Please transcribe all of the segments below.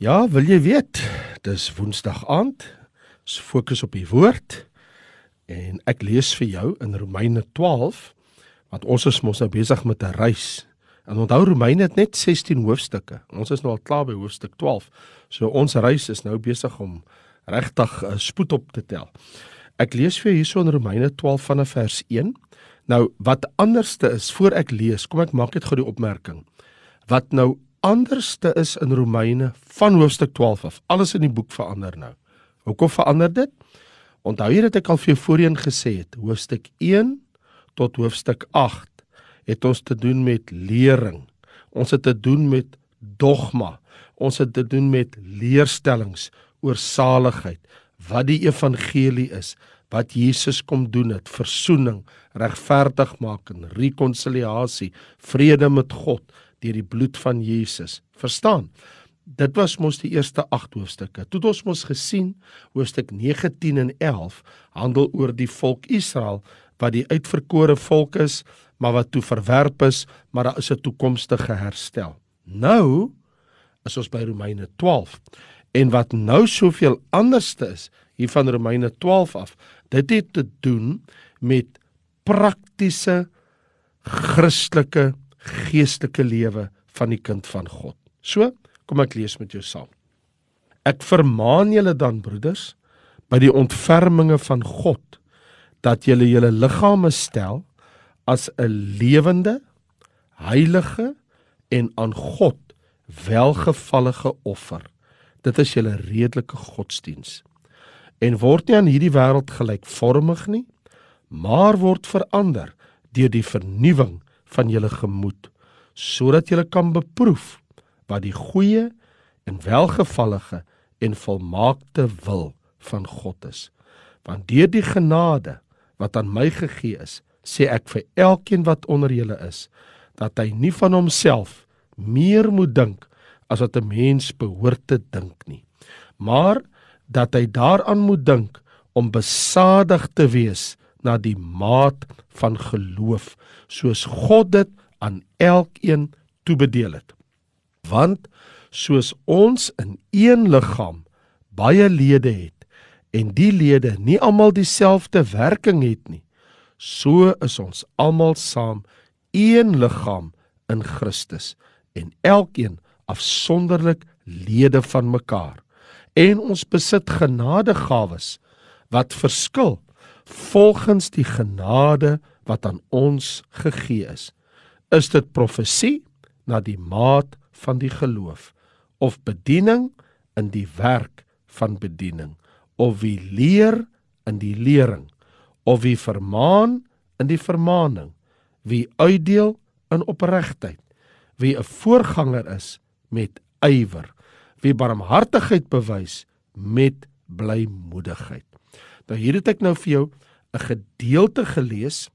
Ja, wil jy weet? Dis Woensdag aand. Ons fokus op die woord. En ek lees vir jou in Romeine 12 want ons is mos nou besig met 'n reis. En onthou Romeine het net 16 hoofstukke. Ons is nou al klaar by hoofstuk 12. So ons reis is nou besig om regtig uh, spoed op te tel. Ek lees vir hierso in Romeine 12 vanaf vers 1. Nou wat anderste is voor ek lees, kom ek maak net gou die opmerking. Wat nou anderste is in Romeine van hoofstuk 12 af. Alles in die boek verander nou. Hoekom verander dit? Onthou jy dat ek al vir jou voorheen gesê het, hoofstuk 1 tot hoofstuk 8 het ons te doen met lering. Ons het te doen met dogma. Ons het te doen met leerstellings oor saligheid, wat die evangelie is, wat Jesus kom doen het, verzoening, regverdigmaking, rekonsiliasie, vrede met God deur die bloed van Jesus. Verstaan? Dit was mos die eerste 8 hoofstukke. Toe het ons mos gesien hoofstuk 9, 10 en 11 handel oor die volk Israel wat die uitverkore volk is, maar wat toe verwerp is, maar daar is 'n toekomstige herstel. Nou is ons by Romeine 12. En wat nou soveel anderste is hier van Romeine 12 af, dit het te doen met praktiese Christelike geestelike lewe van die kind van God. So, kom ek lees met jou saam. Ek vermaan julle dan broeders by die ontferminge van God dat julle julle liggame stel as 'n lewende, heilige en aan God welgevallige offer. Dit is julle redelike godsdiens. En word nie aan hierdie wêreld gelykvormig nie, maar word verander deur die vernuwing van julle gemoed sodat julle kan beproef wat die goeie en welgevallige en volmaakte wil van God is. Want deur die genade wat aan my gegee is sê ek vir elkeen wat onder julle is dat hy nie van homself meer moet dink as wat 'n mens behoort te dink nie maar dat hy daaraan moet dink om besadig te wees na die maat van geloof soos God dit aan elkeen toebedeel het. Want soos ons in een liggaam baie lede het en die lede nie almal dieselfde werking het nie, so is ons almal saam een liggaam in Christus en elkeen afsonderlik lede van mekaar. En ons besit genadegawes wat verskil volgens die genade wat aan ons gegee is. Is dit profesie na die maat van die geloof of bediening in die werk van bediening? Of wie leer in die lering? Of wie vermaan in die vermaaning? Wie uitdeel in opregtheid wie 'n voorganger is met ywer? Wie barmhartigheid bewys met blymoedigheid Nou hier het ek nou vir jou 'n gedeelte gelees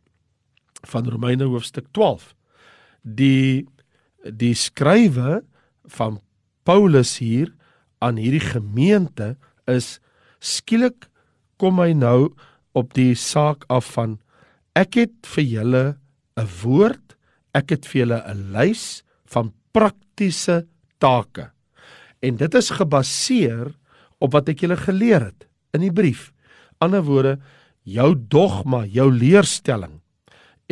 van Romeine hoofstuk 12. Die die skrywe van Paulus hier aan hierdie gemeente is skielik kom hy nou op die saak af van ek het vir julle 'n woord, ek het vir julle 'n lys van praktiese take. En dit is gebaseer op wat ek julle geleer het in die brief ander woorde, jou dogma, jou leerstelling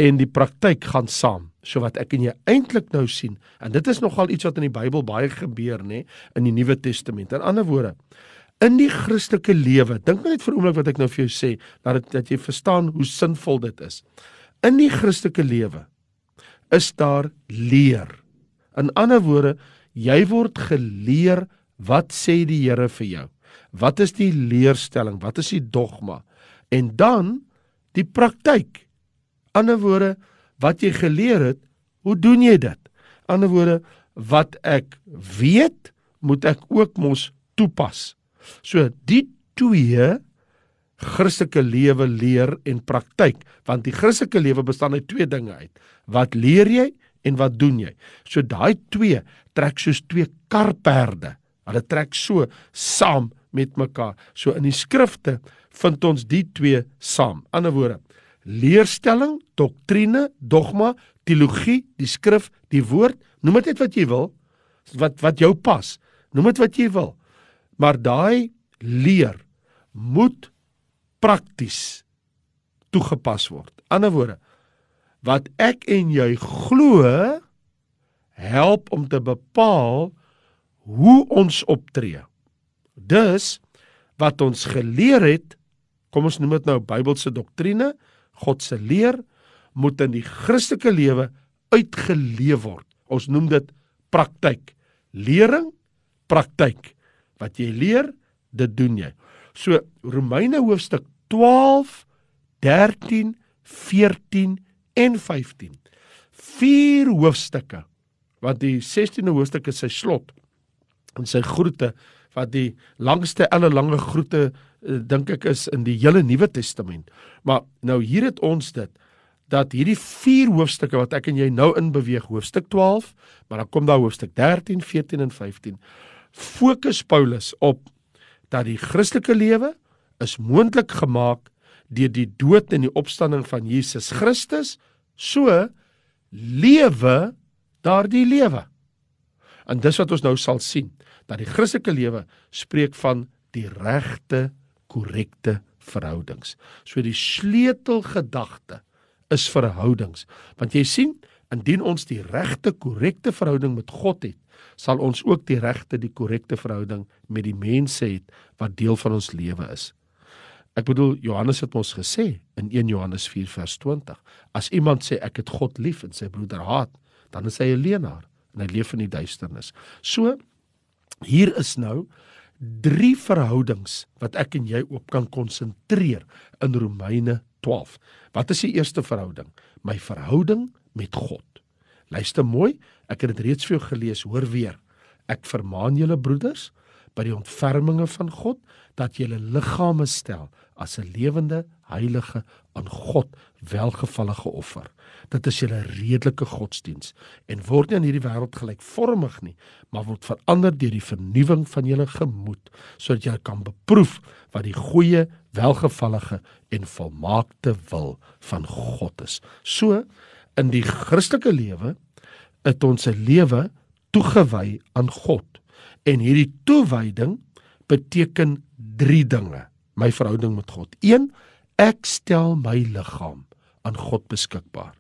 en die praktyk gaan saam. So wat ek en jy eintlik nou sien, en dit is nogal iets wat in die Bybel baie gebeur, nê, in die Nuwe Testament. In ander woorde, in die Christelike lewe, dink net vir 'n oomblik wat ek nou vir jou sê, dat dit dat jy verstaan hoe sinvol dit is. In die Christelike lewe is daar leer. In ander woorde, jy word geleer wat sê die Here vir jou. Wat is die leerstelling? Wat is die dogma? En dan die praktyk. Ander woorde, wat jy geleer het, hoe doen jy dit? Ander woorde, wat ek weet, moet ek ook mos toepas. So die twee Christelike lewe leer en praktyk, want die Christelike lewe bestaan uit twee dinge uit. Wat leer jy en wat doen jy? So daai twee trek soos twee karperde. Hulle trek so saam met mekaar. So in die skrifte vind ons die twee saam. Ander woorde, leerstelling, doktrine, dogma, teologie, die skrif, die woord, noem dit net wat jy wil, wat wat jou pas. Noem dit wat jy wil. Maar daai leer moet prakties toegepas word. Ander woorde, wat ek en jy glo help om te bepaal hoe ons optree. Dus wat ons geleer het, kom ons noem dit nou Bybelse doktrine, God se leer moet in die Christelike lewe uitgeleef word. Ons noem dit praktyk. Lering, praktyk. Wat jy leer, dit doen jy. So Romeine hoofstuk 12, 13, 14 en 15. Vier hoofstukke wat die 16de hoofstuk is sy slot en sy groete wat die langste 'n lange groete uh, dink ek is in die hele Nuwe Testament. Maar nou hier het ons dit dat hierdie vier hoofstukke wat ek en jy nou in beweeg, hoofstuk 12, maar dan kom daar hoofstuk 13, 14 en 15, fokus Paulus op dat die Christelike lewe is moontlik gemaak deur die dood en die opstanding van Jesus Christus, so lewe daardie lewe. En dis wat ons nou sal sien, dat die Christelike lewe spreek van die regte, korrekte verhoudings. So die sleutelgedagte is verhoudings. Want jy sien, indien ons die regte, korrekte verhouding met God het, sal ons ook die regte, die korrekte verhouding met die mense het wat deel van ons lewe is. Ek bedoel Johannes het ons gesê in 1 Johannes 4 vers 20, as iemand sê ek het God lief en sy broeder haat, dan is hy 'n leienaar en hy leef in die duisternis. So hier is nou drie verhoudings wat ek en jy op kan konsentreer in Romeine 12. Wat is die eerste verhouding? My verhouding met God. Luister mooi, ek het dit reeds vir jou gelees, hoor weer. Ek vermaan julle broeders by die ontferminge van God dat julle liggame stel as 'n lewende, heilige aan God welgevallige offer. Dit is julle redelike godsdiens en word nie aan hierdie wêreld gelykvormig nie, maar word verander deur die vernuwing van julle gemoed sodat jy kan beproef wat die goeie, welgevallige en volmaakte wil van God is. So in die Christelike lewe het ons 'n lewe toegewy aan God. En hierdie toewyding beteken 3 dinge. My verhouding met God. 1. Ek stel my liggaam aan God beskikbaar.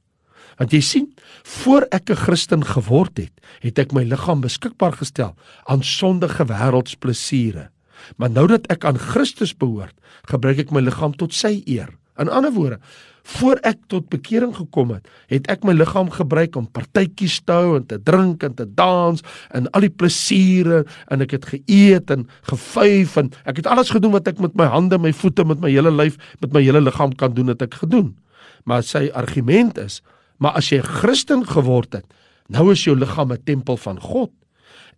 Want jy sien, voor ek 'n Christen geword het, het ek my liggaam beskikbaar gestel aan sondige wêreldsplesiere. Maar nou dat ek aan Christus behoort, gebruik ek my liggaam tot sy eer. In ander woorde, voor ek tot bekering gekom het, het ek my liggaam gebruik om partytjies te hou en te drink en te dans en al die plesiere en ek het geëet en gevyf en ek het alles gedoen wat ek met my hande, my voete, met my hele lyf, met my hele liggaam kan doen het ek gedoen. Maar sy argument is, maar as jy Christen geword het, nou is jou liggaam 'n tempel van God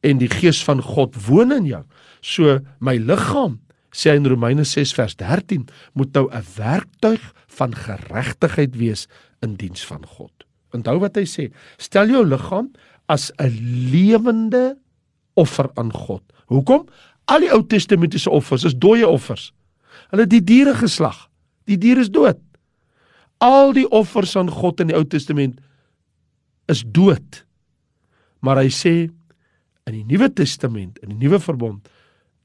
en die gees van God woon in jou. So my liggaam sê in Romeine 6 vers 13 moet nou 'n werktuig van geregtigheid wees in diens van God. Onthou wat hy sê, stel jou liggaam as 'n lewende offer aan God. Hoekom? Al die Ou Testamentiese offers is dooie offers. Hulle het die diere geslag. Die dier is dood. Al die offers aan God in die Ou Testament is dood. Maar hy sê in die Nuwe Testament, in die Nuwe Verbond,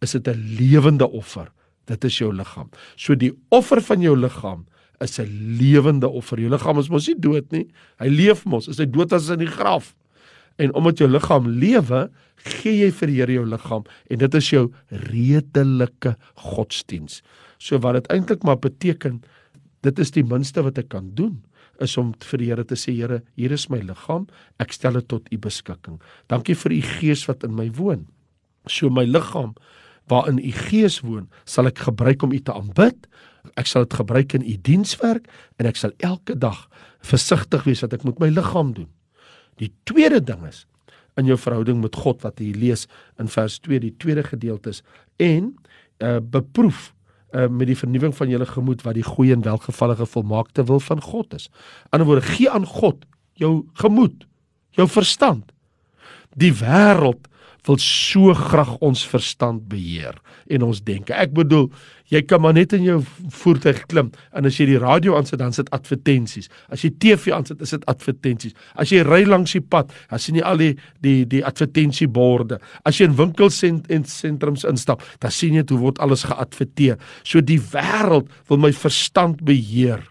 is dit 'n lewende offer. Dit is jou liggaam. So die offer van jou liggaam is 'n lewende offer. Jou liggaam is mos nie dood nie. Hy leef mos. Is hy dood as in die graf? En omdat jou liggaam lewe, gee jy vir die Here jou liggaam en dit is jou redelike godsdiens. So wat dit eintlik maar beteken, dit is die minste wat ek kan doen is om vir die Here te sê Here, hier is my liggaam, ek stel dit tot u beskikking. Dankie vir u gees wat in my woon. So my liggaam waarin u gees woon, sal ek gebruik om u te aanbid. Ek sal dit gebruik in u dienswerk en ek sal elke dag versigtig wees wat ek met my liggaam doen. Die tweede ding is in jou verhouding met God wat jy lees in vers 2 die tweede gedeelte is en uh beproef uh met die vernuwing van julle gemoed wat die goeie en welgevallige volmaakte wil van God is. In ander woorde, gee aan God jou gemoed, jou verstand. Die wêreld wil so graag ons verstand beheer en ons denke. Ek bedoel, jy kan maar net in jou voertuig klim en as jy die radio aansit, dan sit advertensies. As jy TV aansit, is dit advertensies. As jy ry langs die pad, dan sien jy al die die die advertensieborde. As jy in winkels en en sentrums instap, dan sien jy hoe word alles geadverteer. So die wêreld wil my verstand beheer.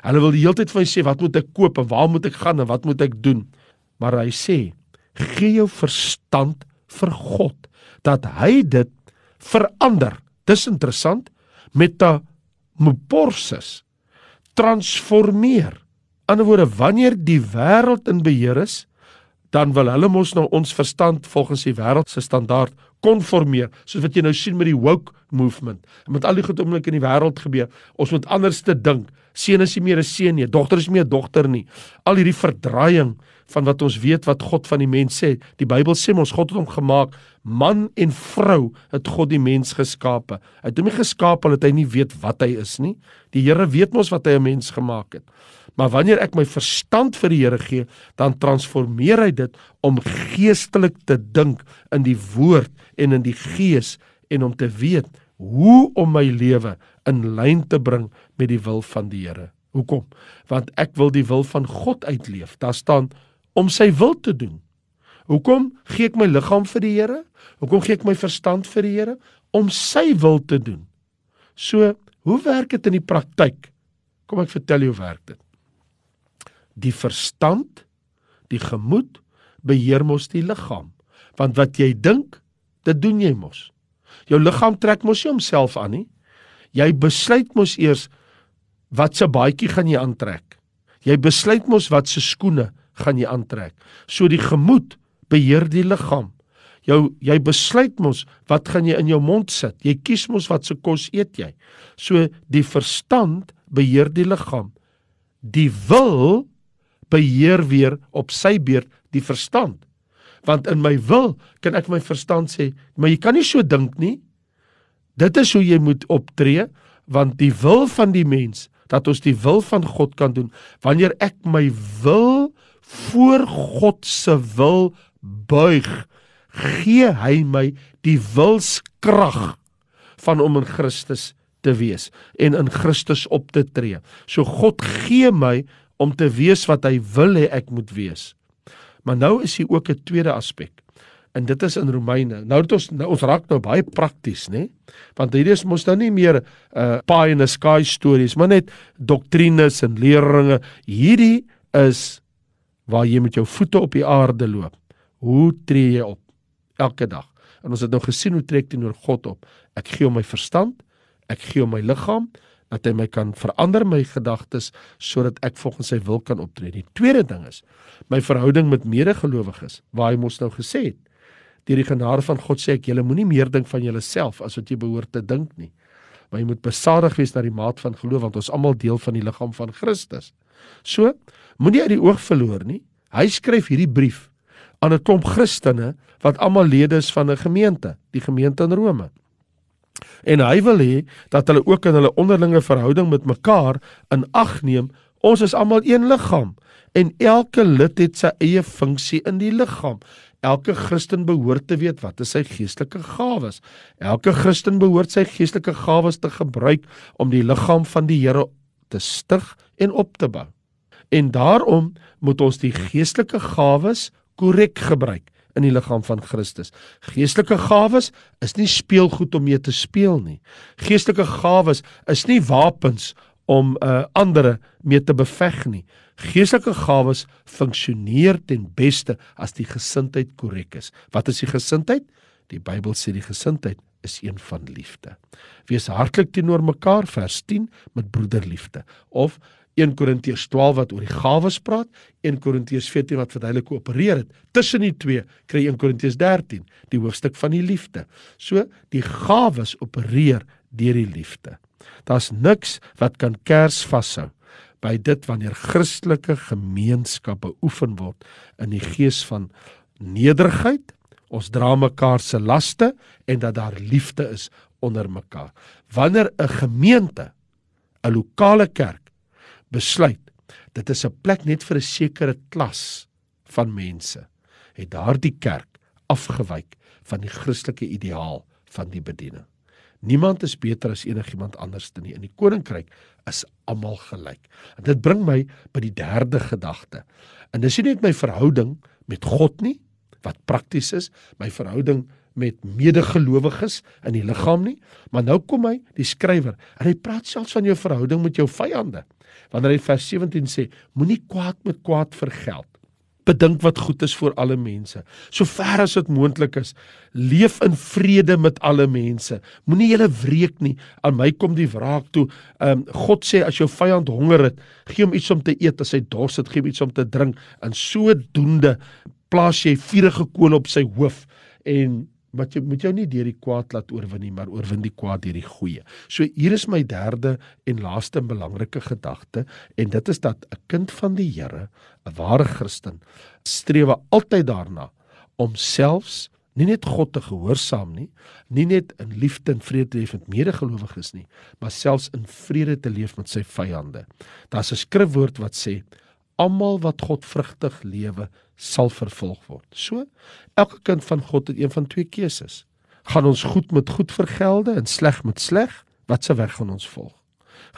Hulle wil die hele tyd vir my sê wat moet ek koop en waar moet ek gaan en wat moet ek doen? Maar hy sê, gee jou verstand vir God dat hy dit verander. Dis interessant metamorphosis transformeer. In 'n woorde, wanneer die wêreld in beheer is, dan wil hulle mos nou ons verstand volgens die wêreld se standaard konformeer, soos wat jy nou sien met die woke movement. En met al die goed oomblik in die wêreld gebeur, ons moet anders te dink. Seun is nie meer 'n seun nie, dogter is nie meer 'n dogter nie. Al hierdie verdraaiing van wat ons weet wat God van die mens sê. Die Bybel sê ons God het hom gemaak man en vrou het God die mens geskape. Hy het hom nie geskaap omdat hy nie weet wat hy is nie. Die Here weet mos wat hy 'n mens gemaak het. Maar wanneer ek my verstand vir die Here gee, dan transformeer hy dit om geestelik te dink in die woord en in die gees en om te weet hoe om my lewe in lyn te bring met die wil van die Here. Hoekom? Want ek wil die wil van God uitleef. Daar staan om sy wil te doen. Hoekom gee ek my liggaam vir die Here? Hoekom gee ek my verstand vir die Here? Om sy wil te doen. So, hoe werk dit in die praktyk? Kom ek vertel jou hoe werk dit. Die verstand, die gemoed beheer mos die liggaam. Want wat jy dink, dit doen jy mos. Jou liggaam trek mos nie homself aan nie. Jy besluit mos eers wat se baadjie gaan jy aantrek. Jy besluit mos wat se skoene gaan jy aantrek. So die gemoed beheer die liggaam. Jou jy besluit mos wat gaan jy in jou mond sit. Jy kies mos wat se kos eet jy. So die verstand beheer die liggaam. Die wil beheer weer op sy beurt die verstand. Want in my wil kan ek my verstand sê, maar jy kan nie so dink nie. Dit is hoe jy moet optree want die wil van die mens dat ons die wil van God kan doen wanneer ek my wil voor God se wil buig, gee hy my die wilskrag van om in Christus te wees en in Christus op te tree. So God gee my om te wees wat hy wil hê ek moet wees. Maar nou is hier ook 'n tweede aspek. En dit is in Romeine. Nou dit ons nou, ons raak nou baie prakties, nê? Want hierdie is mos nou nie meer 'n uh, pie in the sky stories, maar net doktrines en leringe. Hierdie is waar jy met jou voete op die aarde loop. Hoe tree jy op elke dag? En ons het nou gesien hoe trek teenoor God op. Ek gee hom my verstand, ek gee hom my liggaam dat hy my kan verander my gedagtes sodat ek volgens sy wil kan optree. Die tweede ding is my verhouding met medegelowiges, waar hy mos nou gesê het, deur die genade van God sê ek julle moenie meer dink van julleself as wat jy behoort te dink nie. Maar jy moet besadig wees na die maat van geloof want ons almal deel van die liggaam van Christus. So, moenie uit die oog verloor nie. Hy skryf hierdie brief aan 'n klomp Christene wat almal lede is van 'n gemeente, die gemeente in Rome. En hy wil hê dat hulle ook in hulle onderlinge verhouding met mekaar in ag neem, ons is almal een liggaam en elke lid het sy eie funksie in die liggaam. Elke Christen behoort te weet wat is sy geestelike gawes. Elke Christen behoort sy geestelike gawes te gebruik om die liggaam van die Here te stig en op te bou. En daarom moet ons die geestelike gawes korrek gebruik in die liggaam van Christus. Geestelike gawes is nie speelgoed om mee te speel nie. Geestelike gawes is nie wapens om uh, ander mee te beveg nie. Geestelike gawes funksioneer ten beste as die gesindheid korrek is. Wat is die gesindheid? Die Bybel sê die gesindheid is een van liefde. Wees hartlik teenoor mekaar vers 10 met broederliefde of 1 Korintiërs 12 wat oor die gawes praat, 1 Korintiërs 14 wat verduidelik hoe opereer dit. Tussen die twee kry 1 Korintiërs 13 die hoofstuk van die liefde. So die gawes opereer deur die liefde. Daar's niks wat kan kers vashou by dit wanneer Christelike gemeenskap beoefen word in die gees van nederigheid, ons dra mekaar se laste en dat daar liefde is onder mekaar. Wanneer 'n gemeente, 'n lokale kerk besluit dit is 'n plek net vir 'n sekere klas van mense het daardie kerk afgewyk van die Christelike ideaal van die bediening. Niemand is beter as enigiemand anders nie. In die koninkryk is almal gelyk. En dit bring my by die derde gedagte. En dis nie net my verhouding met God nie wat prakties is, my verhouding met medegelowiges in die liggaam nie, maar nou kom hy, die skrywer, en hy praat selfs van jou verhouding met jou vyande. Wanneer hy vers 17 sê, moenie kwaad met kwaad vergeld bedink wat goed is vir alle mense. Sover as dit moontlik is, leef in vrede met alle mense. Moenie julle wreek nie. Aan my kom die wraak toe. Ehm um, God sê as jou vyand honger het, gee hom iets om te eet, as hy dors het, gee hom iets om te drink. En sodoende plaas jy vuurige kool op sy hoof en wat jy moet jou nie deur die kwaad laat oorwin nie, maar oorwin die kwaad deur die goeie. So hier is my derde en laaste belangrike gedagte en dit is dat 'n kind van die Here, 'n ware Christen, streef altyd daarna om selfs nie net God te gehoorsaam nie, nie net in liefde en vrede te leef met medegelowiges nie, maar selfs in vrede te leef met sy vyande. Daar's 'n skrifwoord wat sê almal wat godvrugtig lewe sal vervolg word. So, elke kind van God het een van twee keuses. Gaan ons goed met goed vergelde en sleg met sleg? Wat se weg gaan ons volg?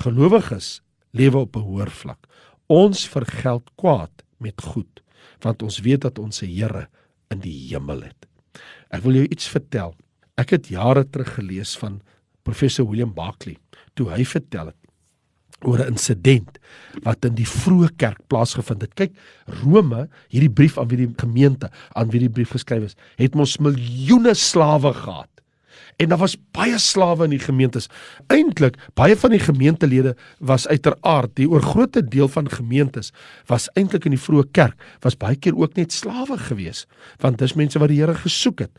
Gelowiges lewe op 'n hoër vlak. Ons vergeld kwaad met goed, want ons weet dat ons se Here in die hemel het. Ek wil jou iets vertel. Ek het jare terug gelees van professor William Barclay toe hy vertel het oor 'n insident wat in die vroeë kerk plaasgevind het. Kyk, Rome, hierdie brief aan wie die gemeente aan wie die brief geskryf is, het mos miljoene slawe gehad. En daar was baie slawe in die gemeentes. Eintlik, baie van die gemeentelede was uiteraard die oorgrootste deel van gemeentes was eintlik in die vroeë kerk was baie keer ook net slawe gewees, want dis mense wat die Here gesoek het.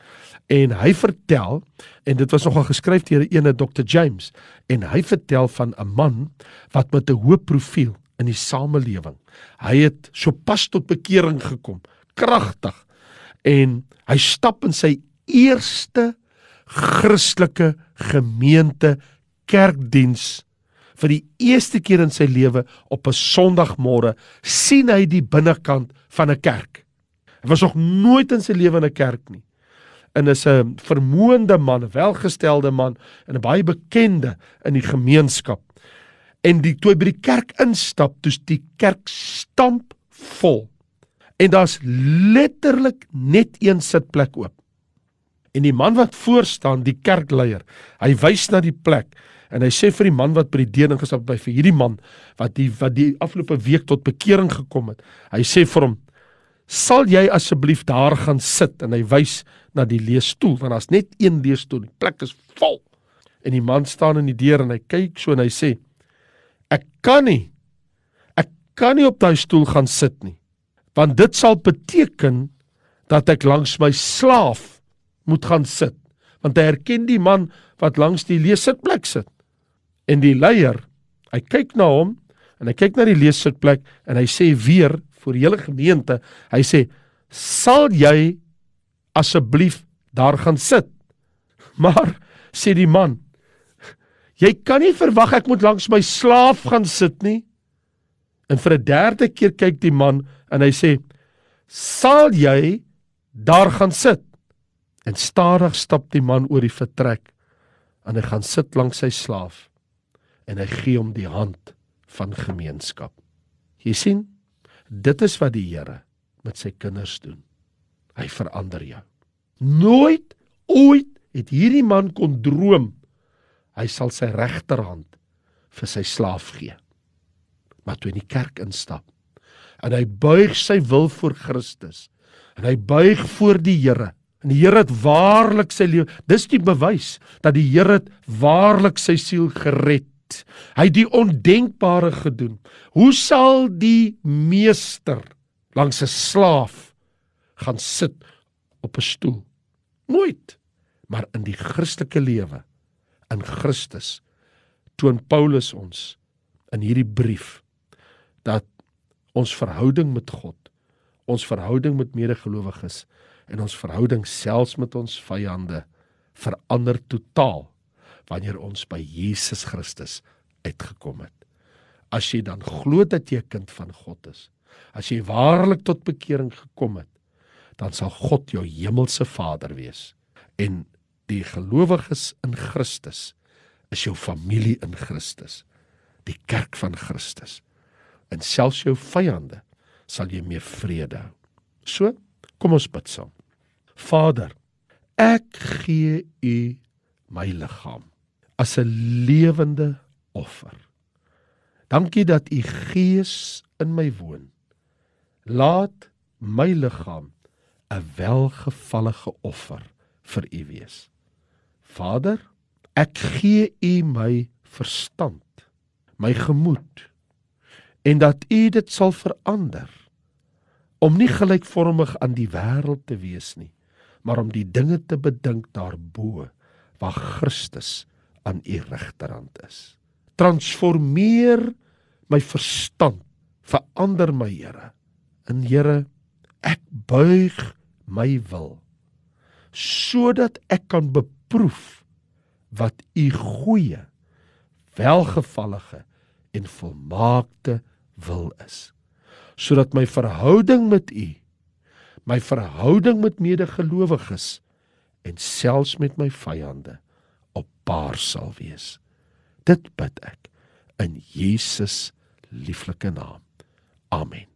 En hy vertel en dit was nogal geskryf deur 'n ene Dr James en hy vertel van 'n man wat met 'n hoë profiel in die samelewing. Hy het sopas tot bekering gekom, kragtig. En hy stap in sy eerste Christelike gemeente kerkdiens vir die eerste keer in sy lewe op 'n Sondagmôre sien hy die binnekant van 'n kerk. Hy was nog nooit in sy lewe in 'n kerk nie en is 'n vermoënde man, welgestelde man en 'n baie bekende in die gemeenskap. En die toe hy by die kerk instap, toets die kerk stamp vol. En daar's letterlik net een sitplek oop. En die man wat voor staan, die kerkleier, hy wys na die plek en hy sê vir die man wat by die deur ingestap het, vir hierdie man wat die wat die afgelope week tot bekering gekom het. Hy sê vir hom: "Sal jy asseblief daar gaan sit?" En hy wys na die leesstoel want daar's net een leesstoel. Die plek is vol. En die man staan in die deur en hy kyk so en hy sê: "Ek kan nie. Ek kan nie op daai stoel gaan sit nie. Want dit sal beteken dat ek langs my slaaf moet gaan sit." Want hy herken die man wat langs die leessitplek sit. En die leier, hy kyk na hom en hy kyk na die leessitplek en hy sê weer vir die hele gemeente, hy sê: "Sal jy asseblief daar gaan sit. Maar sê die man, jy kan nie verwag ek moet langs my slaaf gaan sit nie. En vir 'n derde keer kyk die man en hy sê, "Sal jy daar gaan sit?" En stadig stap die man oor die vertrek en hy gaan sit langs sy slaaf en hy gee hom die hand van gemeenskap. Jy sien, dit is wat die Here met sy kinders doen. Hy verander jou. Nooit ooit het hierdie man kon droom hy sal sy regterhand vir sy slaaf gee. Maar toe in die kerk instap en hy buig sy wil voor Christus en hy buig voor die Here en die Here het waarlik sy lewe dis die bewys dat die Here het waarlik sy siel gered hy het die ondenkbare gedoen hoe sal die meester langs 'n slaaf gaan sit op 'n stoel. Nooit. Maar in die Christelike lewe in Christus toon Paulus ons in hierdie brief dat ons verhouding met God, ons verhouding met medegelowiges en ons verhouding selfs met ons vyande verander totaal wanneer ons by Jesus Christus uitgekom het. As jy dan glo dat jy 'n kind van God is, as jy waarlik tot bekering gekom het, dan sal God jou hemelse Vader wees En die gelowiges in Christus is jou familie in Christus, die kerk van Christus. En selfs jou vyande sal jy mee vrede hou. So, kom ons bid saam. Vader, ek gee U my liggaam as 'n lewende offer. Dankie dat U Gees in my woon. Laat my liggaam 'n welgevallige offer vir U wees. Vader, ek gee U my verstand, my gemoed en dat U dit sal verander om nie gelykvormig aan die wêreld te wees nie, maar om die dinge te bedink daarbo waar Christus aan U regterhand is. Transformeer my verstand, verander my Here. In Here, ek buig my wil sodat ek kan beproef wat u goeie, welgevallige en volmaakte wil is. Sodat my verhouding met u, my verhouding met medegelowiges en selfs met my vyande op paar sal wees. Dit bid ek in Jesus lieflike naam. Amen.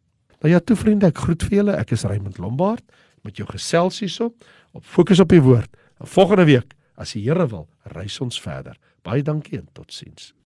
Nou ja, toe vriende, ek groet vir julle. Ek is Raymond Lombard met jou gesels hierso op fokus op die woord. En volgende week, as die Here wil, reis ons verder. Baie dankie en totsiens.